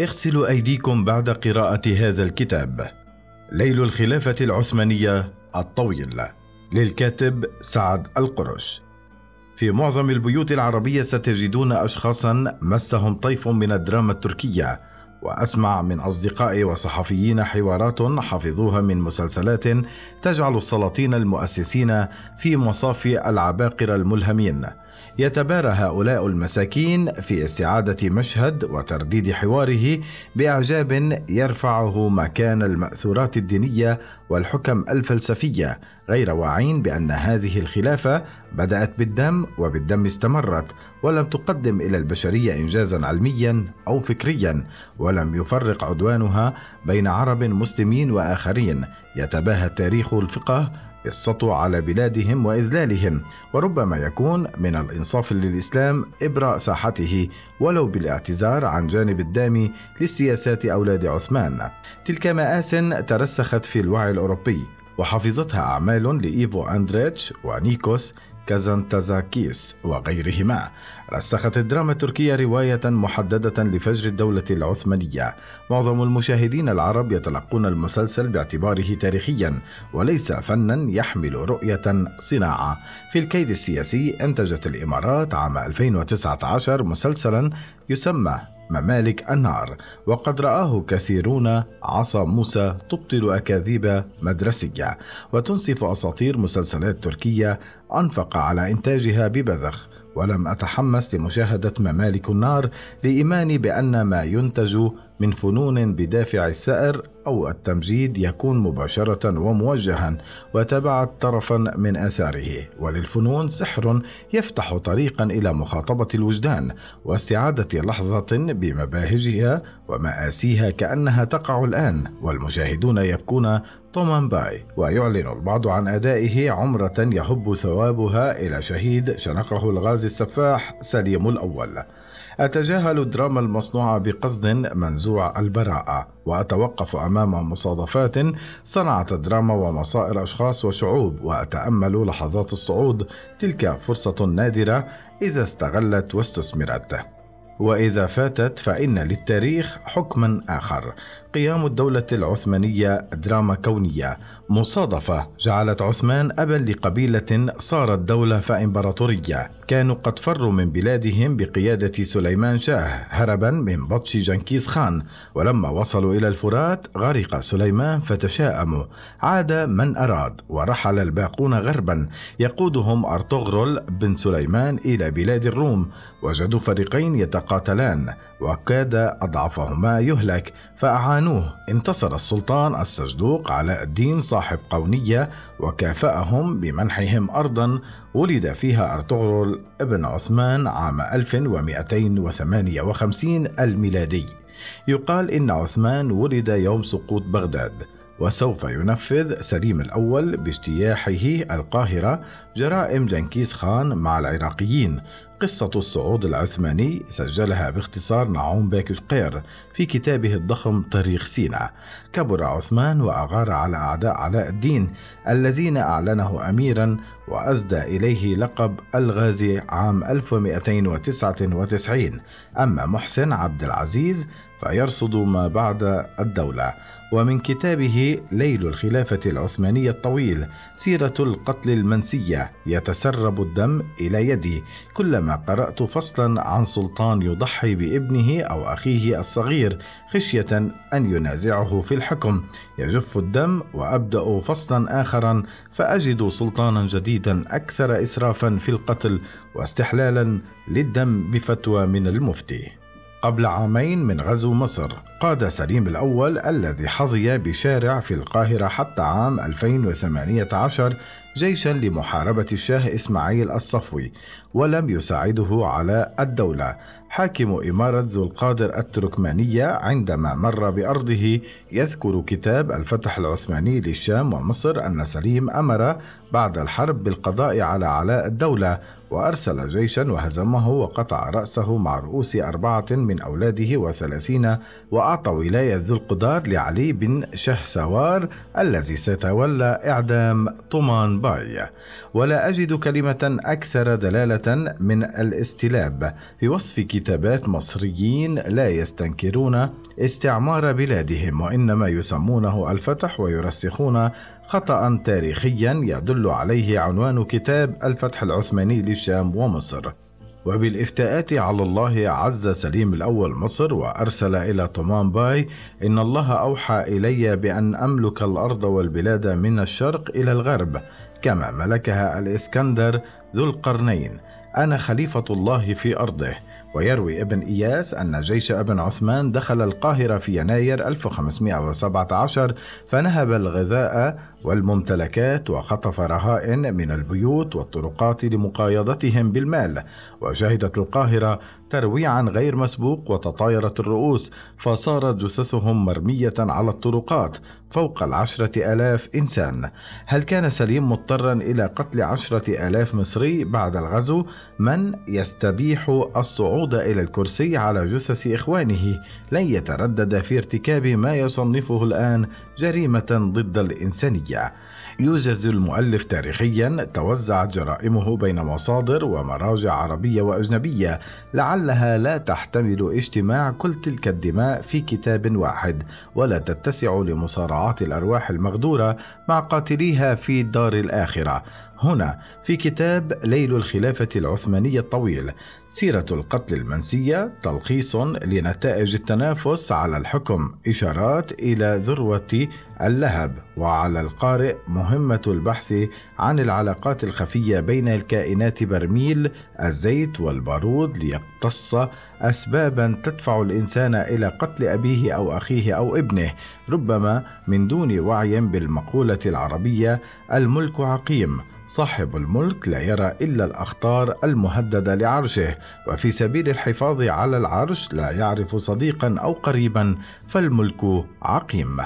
اغسلوا أيديكم بعد قراءة هذا الكتاب. ليل الخلافة العثمانية الطويل. للكاتب سعد القرش. في معظم البيوت العربية ستجدون اشخاصا مسهم طيف من الدراما التركية وأسمع من أصدقائي وصحفيين حوارات حفظوها من مسلسلات تجعل السلاطين المؤسسين في مصاف العباقره الملهمين. يتبارى هؤلاء المساكين في استعادة مشهد وترديد حواره بإعجاب يرفعه مكان المأثورات الدينية والحكم الفلسفية غير واعين بأن هذه الخلافة بدأت بالدم وبالدم استمرت ولم تقدم إلى البشرية إنجازا علميا أو فكريا ولم يفرق عدوانها بين عرب مسلمين وآخرين. يتباهى تاريخ الفقه بالسطو على بلادهم وإذلالهم وربما يكون من الإنصاف للإسلام ابراء ساحته ولو بالاعتذار عن جانب الدامي للسياسات أولاد عثمان. تلك مآس ترسخت في الوعي الأوروبي وحفظتها أعمال لإيفو أندريتش ونيكوس كازانتازاكيس وغيرهما. رسخت الدراما التركية رواية محددة لفجر الدولة العثمانية. معظم المشاهدين العرب يتلقون المسلسل باعتباره تاريخيا وليس فنا يحمل رؤية صناعة. في الكيد السياسي أنتجت الإمارات عام 2019 مسلسلا يسمى ممالك النار. وقد رآه كثيرون عصا موسى تبطل أكاذيب مدرسية وتنصف أساطير مسلسلات تركية. أنفق على إنتاجها ببذخ ولم أتحمس لمشاهدة ممالك النار لإيماني بأن ما ينتج من فنون بدافع الثأر أو التمجيد يكون مباشرة وموجها وتبعت طرفا من آثاره. وللفنون سحر يفتح طريقا إلى مخاطبة الوجدان واستعادة لحظة بمباهجها ومآسيها كأنها تقع الآن والمشاهدون يبكون طومان باي. ويعلن البعض عن أدائه عمرة يهب ثوابها إلى شهيد شنقه الغازي السفاح سليم الأول. أتجاهل الدراما المصنوعة بقصد منزوع البراءة وأتوقف أمام مصادفات صنعت الدراما ومصائر أشخاص وشعوب وأتأمل لحظات الصعود تلك فرصة نادرة إذا استغلت واستثمرت. وإذا فاتت فإن للتاريخ حكما آخر. قيام الدولة العثمانية دراما كونية. مصادفة جعلت عثمان أبا لقبيلة صارت دولة فإمبراطورية. كانوا قد فروا من بلادهم بقيادة سليمان شاه هربا من بطش جنكيز خان ولما وصلوا إلى الفرات غرق سليمان فتشاءموا. عاد من أراد ورحل الباقون غربا. يقودهم أرطغرل بن سليمان إلى بلاد الروم. وجدوا فريقين يتقاتلان وكاد أضعفهما يهلك فأعانوه انتصر السلطان السجدوق علاء الدين صاحب قونية وكافأهم بمنحهم أرضا ولد فيها أرطغرل ابن عثمان عام 1258 الميلادي. يقال إن عثمان ولد يوم سقوط بغداد. وسوف ينفذ سليم الأول باجتياحه القاهرة جرائم جنكيز خان مع العراقيين. قصة الصعود العثماني سجلها باختصار نعوم باكشقير في كتابه الضخم تاريخ سينا. كبر عثمان وأغار على أعداء علاء الدين الذين أعلنه أميرا وأسدى إليه لقب الغازي عام 1299 أما محسن عبد العزيز فيرصد ما بعد الدولة. ومن كتابه ليل الخلافة العثمانية الطويل سيرة القتل المنسية يتسرب الدم إلى يدي كلما قرأت فصلا عن سلطان يضحي بابنه أو أخيه الصغير خشية أن ينازعه في الحكم. يجف الدم وأبدأ فصلا آخرا فأجد سلطانا جديدا أكثر إسرافا في القتل واستحلالا للدم بفتوى من المفتي. قبل عامين من غزو مصر. قاد سليم الأول الذي حظي بشارع في القاهرة حتى عام 2018 جيشا لمحاربة الشاه إسماعيل الصفوي ولم يساعده على الدولة. حاكم إمارة ذو القادر التركمانية عندما مر بأرضه يذكر كتاب الفتح العثماني للشام ومصر أن سليم أمر بعد الحرب بالقضاء على علاء الدولة وأرسل جيشا وهزمه وقطع رأسه مع رؤوس أربعة من أولاده وثلاثين وأعطى ولاية ذو القدار لعلي بن شهسوار الذي سيتولى إعدام طمان باي. ولا أجد كلمة أكثر دلالة من الاستلاب. في وصف كتابات مصريين لا يستنكرون استعمار بلادهم وإنما يسمونه الفتح ويرسخون خطأ تاريخيا يدل عليه عنوان كتاب الفتح العثماني للشام ومصر. وبالافتاءات على الله عز سليم الأول مصر وأرسل إلى طومان باي إن الله أوحى إلي بأن أملك الأرض والبلاد من الشرق إلى الغرب كما ملكها الإسكندر ذو القرنين. أنا خليفة الله في أرضه. ويروي ابن إياس أن جيش ابن عثمان دخل القاهرة في يناير 1517 فنهب الغذاء والممتلكات وخطف رهائن من البيوت والطرقات لمقايضتهم بالمال. وشهدت القاهرة ترويعا غير مسبوق وتطايرت الرؤوس فصارت جثثهم مرمية على الطرقات فوق العشرة آلاف إنسان. هل كان سليم مضطرا إلى قتل عشرة آلاف مصري بعد الغزو؟ من يستبيح الصعود إلى الكرسي على جثث إخوانه؟ لن يتردد في ارتكاب ما يصنفه الآن جريمة ضد الإنسانية. يوجز المؤلف تاريخيا توزعت جرائمه بين مصادر ومراجع عربية وأجنبية لعلها لا تحتمل اجتماع كل تلك الدماء في كتاب واحد ولا تتسع لمصارعات الأرواح المغدورة مع قاتليها في دار الآخرة. هنا في كتاب ليل الخلافة العثمانية الطويل سيرة القتل المنسية تلخيص لنتائج التنافس على الحكم إشارات إلى ذروة اللهب وعلى القارئ مهمة البحث عن العلاقات الخفية بين الكائنات برميل الزيت والبارود ليقتص أسبابا تدفع الإنسان إلى قتل أبيه أو أخيه أو ابنه ربما من دون وعي بالمقولة العربية الملك عقيم صاحب الملك لا يرى إلا الأخطار المهددة لعرشه وفي سبيل الحفاظ على العرش لا يعرف صديقا أو قريبا فالملك عقيم.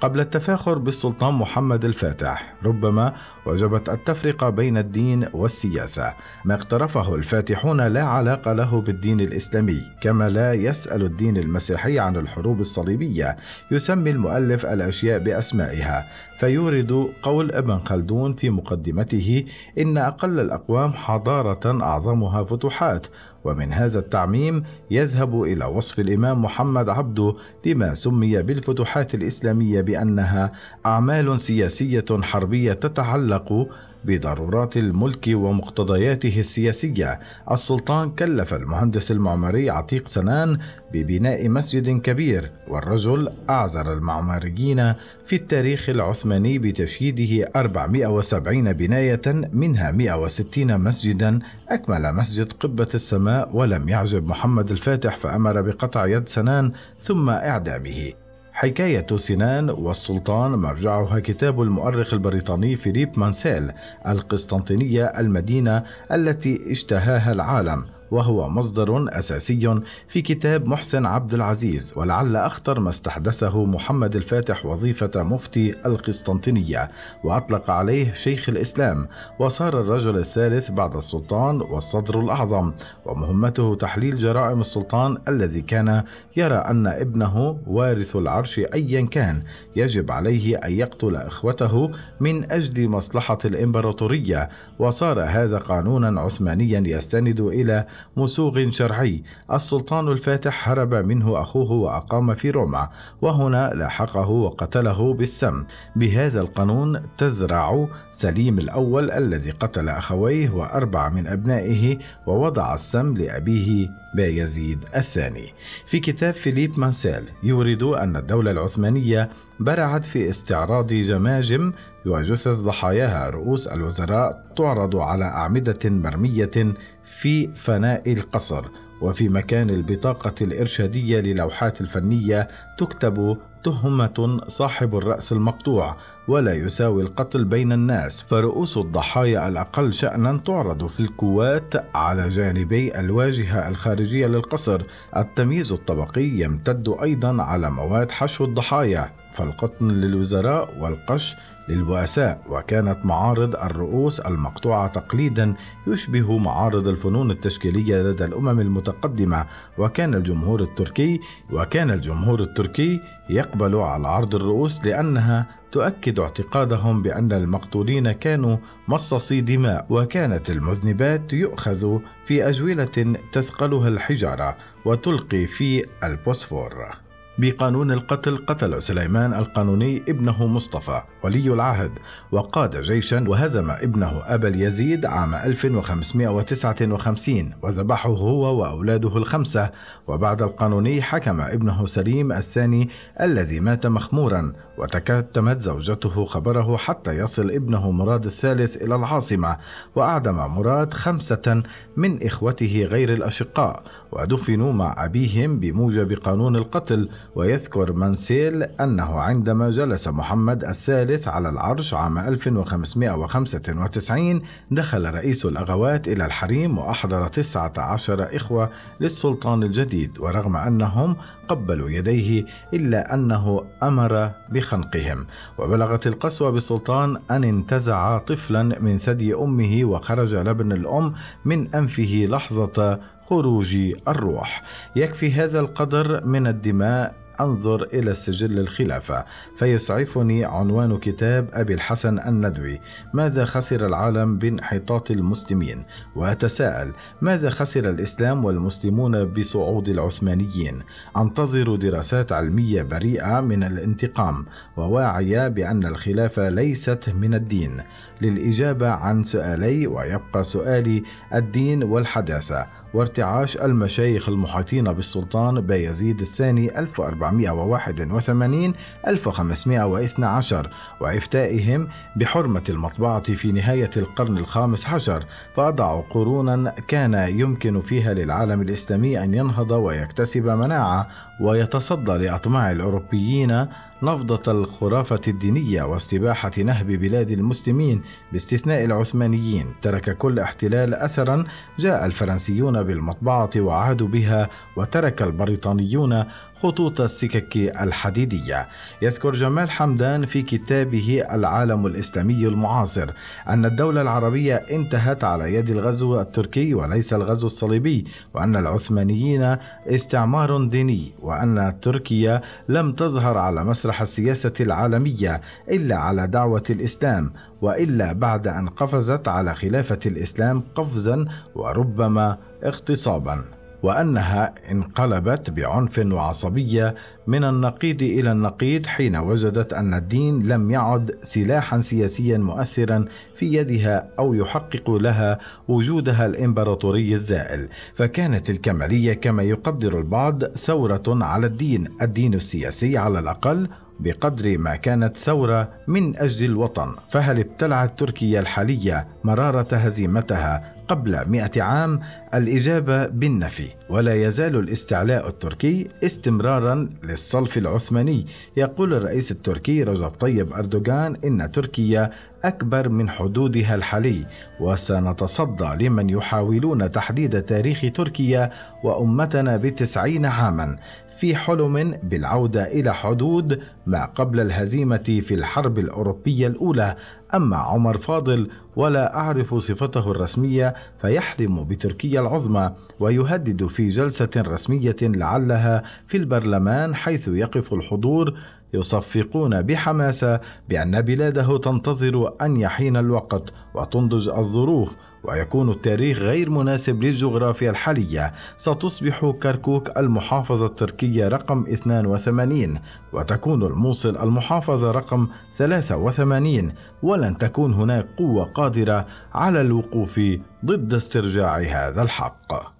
قبل التفاخر بالسلطان محمد الفاتح ربما وجبت التفرقة بين الدين والسياسة ما اقترفه الفاتحون لا علاقة له بالدين الإسلامي كما لا يسأل الدين المسيحي عن الحروب الصليبية يسمي المؤلف الأشياء بأسمائها فيورد قول ابن خلدون في مقدمته إن أقل الأقوام حضارة أعظمها فتوحات ومن هذا التعميم يذهب إلى وصف الإمام محمد عبده لما سمي بالفتوحات الإسلامية بأنها أعمال سياسية حربية تتعلق بضرورات الملك ومقتضياته السياسية. السلطان كلف المهندس المعماري عتيق سنان ببناء مسجد كبير والرجل اعزر المعماريين في التاريخ العثماني بتشييده 470 بناية منها 160 مسجدا. أكمل مسجد قبة السماء ولم يعجب محمد الفاتح فأمر بقطع يد سنان ثم إعدامه. حكاية سنان والسلطان مرجعها كتاب المؤرخ البريطاني فيليب مانسيل القسطنطينية المدينة التي اشتهاها العالم. وهو مصدر أساسي في كتاب محسن عبد العزيز ولعل أخطر ما استحدثه محمد الفاتح وظيفة مفتي القسطنطينية. وأطلق عليه شيخ الإسلام وصار الرجل الثالث بعد السلطان والصدر الأعظم. ومهمته تحليل جرائم السلطان الذي كان يرى أن ابنه وارث العرش أيا كان. يجب عليه أن يقتل إخوته من أجل مصلحة الإمبراطورية. وصار هذا قانونا عثمانيا يستند إلى مسوغ شرعي. السلطان الفاتح هرب منه أخوه وأقام في روما وهنا لاحقه وقتله بالسم. بهذا القانون تذرع سليم الأول الذي قتل أخويه وأربع من أبنائه ووضع السم لأبيه بايزيد الثاني. في كتاب فيليب مانسيل يورد أن الدولة العثمانية برعت في استعراض جماجم وجثث ضحاياها رؤوس الوزراء تعرض على أعمدة مرمية في فناء القصر وفي مكان البطاقة الإرشادية للوحات الفنية تكتب تهمة صاحب الرأس المقطوع ولا يساوي القتل بين الناس. فرؤوس الضحايا الأقل شأنا تعرض في الكوات على جانبي الواجهة الخارجية للقصر. التمييز الطبقي يمتد أيضا على مواد حشو الضحايا فالقطن للوزراء والقش للبؤساء وكانت معارض الرؤوس المقطوعة تقليدا يشبه معارض الفنون التشكيلية لدى الأمم المتقدمة. وكان الجمهور التركي وكان الجمهور التركي يقبل على عرض الرؤوس لأنها تؤكد اعتقادهم بأن المقتولين كانوا مصاصي دماء. وكانت المذنبات يؤخذ في أجولة تثقلها الحجارة وتلقي في البوسفور. بقانون القتل قتل سليمان القانوني ابنه مصطفى ولي العهد وقاد جيشا وهزم ابنه أبا اليزيد عام 1559 وذبحه هو وأولاده الخمسة. وبعد القانوني حكم ابنه سليم الثاني الذي مات مخمورا وتكتمت زوجته خبره حتى يصل ابنه مراد الثالث إلى العاصمة. وأعدم مراد خمسة من إخوته غير الأشقاء ودفنوا مع أبيهم بموجب قانون القتل ويذكر منسيل أنه عندما جلس محمد الثالث على العرش عام 1595 دخل رئيس الأغوات إلى الحريم وأحضر 19 إخوة للسلطان الجديد ورغم أنهم قبلوا يديه إلا أنه أمر بخنقهم. وبلغت القسوة بالسلطان أن انتزع طفلا من ثدي أمه وخرج لبن الأم من أنفه لحظة خروج الروح. يكفي هذا القدر من الدماء أنظر إلى السجل الخلافة فيسعفني عنوان كتاب أبي الحسن الندوي. ماذا خسر العالم بانحطاط المسلمين؟ وأتساءل ماذا خسر الإسلام والمسلمون بصعود العثمانيين؟ أنتظر دراسات علمية بريئة من الانتقام وواعيه بأن الخلافة ليست من الدين. للإجابة عن سؤالي ويبقى سؤالي الدين والحداثة. وارتعاش المشايخ المحيطين بالسلطان بايزيد الثاني 1481 1512 وإفتائهم بحرمة المطبعة في نهاية القرن الخامس عشر. فأضعوا قرونا كان يمكن فيها للعالم الإسلامي أن ينهض ويكتسب مناعة ويتصدى لأطماع الأوروبيين نفضة الخرافة الدينية واستباحة نهب بلاد المسلمين باستثناء العثمانيين. ترك كل احتلال أثرا جاء الفرنسيون بالمطبعة وعادوا بها وترك البريطانيون خطوط السكك الحديدية. يذكر جمال حمدان في كتابه العالم الإسلامي المعاصر أن الدولة العربية انتهت على يد الغزو التركي وليس الغزو الصليبي وأن العثمانيين استعمار ديني وأن تركيا لم تظهر على مسرح السياسة العالمية إلا على دعوة الإسلام وإلا بعد أن قفزت على خلافة الإسلام قفزا وربما اغتصابا. وأنها انقلبت بعنف وعصبية من النقيض إلى النقيض حين وجدت أن الدين لم يعد سلاحا سياسيا مؤثرا في يدها أو يحقق لها وجودها الإمبراطوري الزائل. فكانت الكماليه كما يقدر البعض ثورة على الدين. الدين السياسي على الأقل بقدر ما كانت ثورة من أجل الوطن. فهل ابتلعت تركيا الحالية مرارة هزيمتها قبل مئة عام الإجابة بالنفي ولا يزال الاستعلاء التركي استمرارا للصلف العثماني. يقول الرئيس التركي رجب طيب أردوغان إن تركيا أكبر من حدودها الحالي وسنتصدى لمن يحاولون تحديد تاريخ تركيا وأمتنا بتسعين عاما في حلم بالعودة إلى حدود ما قبل الهزيمة في الحرب الأوروبية الأولى أما عمر فاضل ولا أعرف صفته الرسمية فيحلم بتركيا العظمى ويهدد في جلسة رسمية لعلها في البرلمان حيث يقف الحضور يصفقون بحماسة بأن بلاده تنتظر أن يحين الوقت وتنضج الظروف ويكون التاريخ غير مناسب للجغرافيا الحالية. ستصبح كركوك المحافظة التركية رقم 82 وتكون الموصل المحافظة رقم 83 ولن تكون هناك قوة قادرة على الوقوف ضد استرجاع هذا الحق.